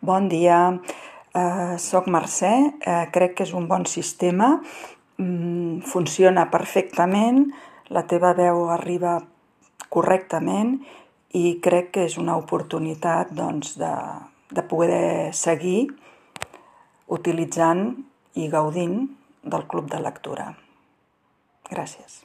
Bon dia, eh, soc Mercè, eh, crec que és un bon sistema, mm, funciona perfectament, la teva veu arriba correctament i crec que és una oportunitat doncs, de, de poder seguir utilitzant i gaudint del club de lectura. Gràcies.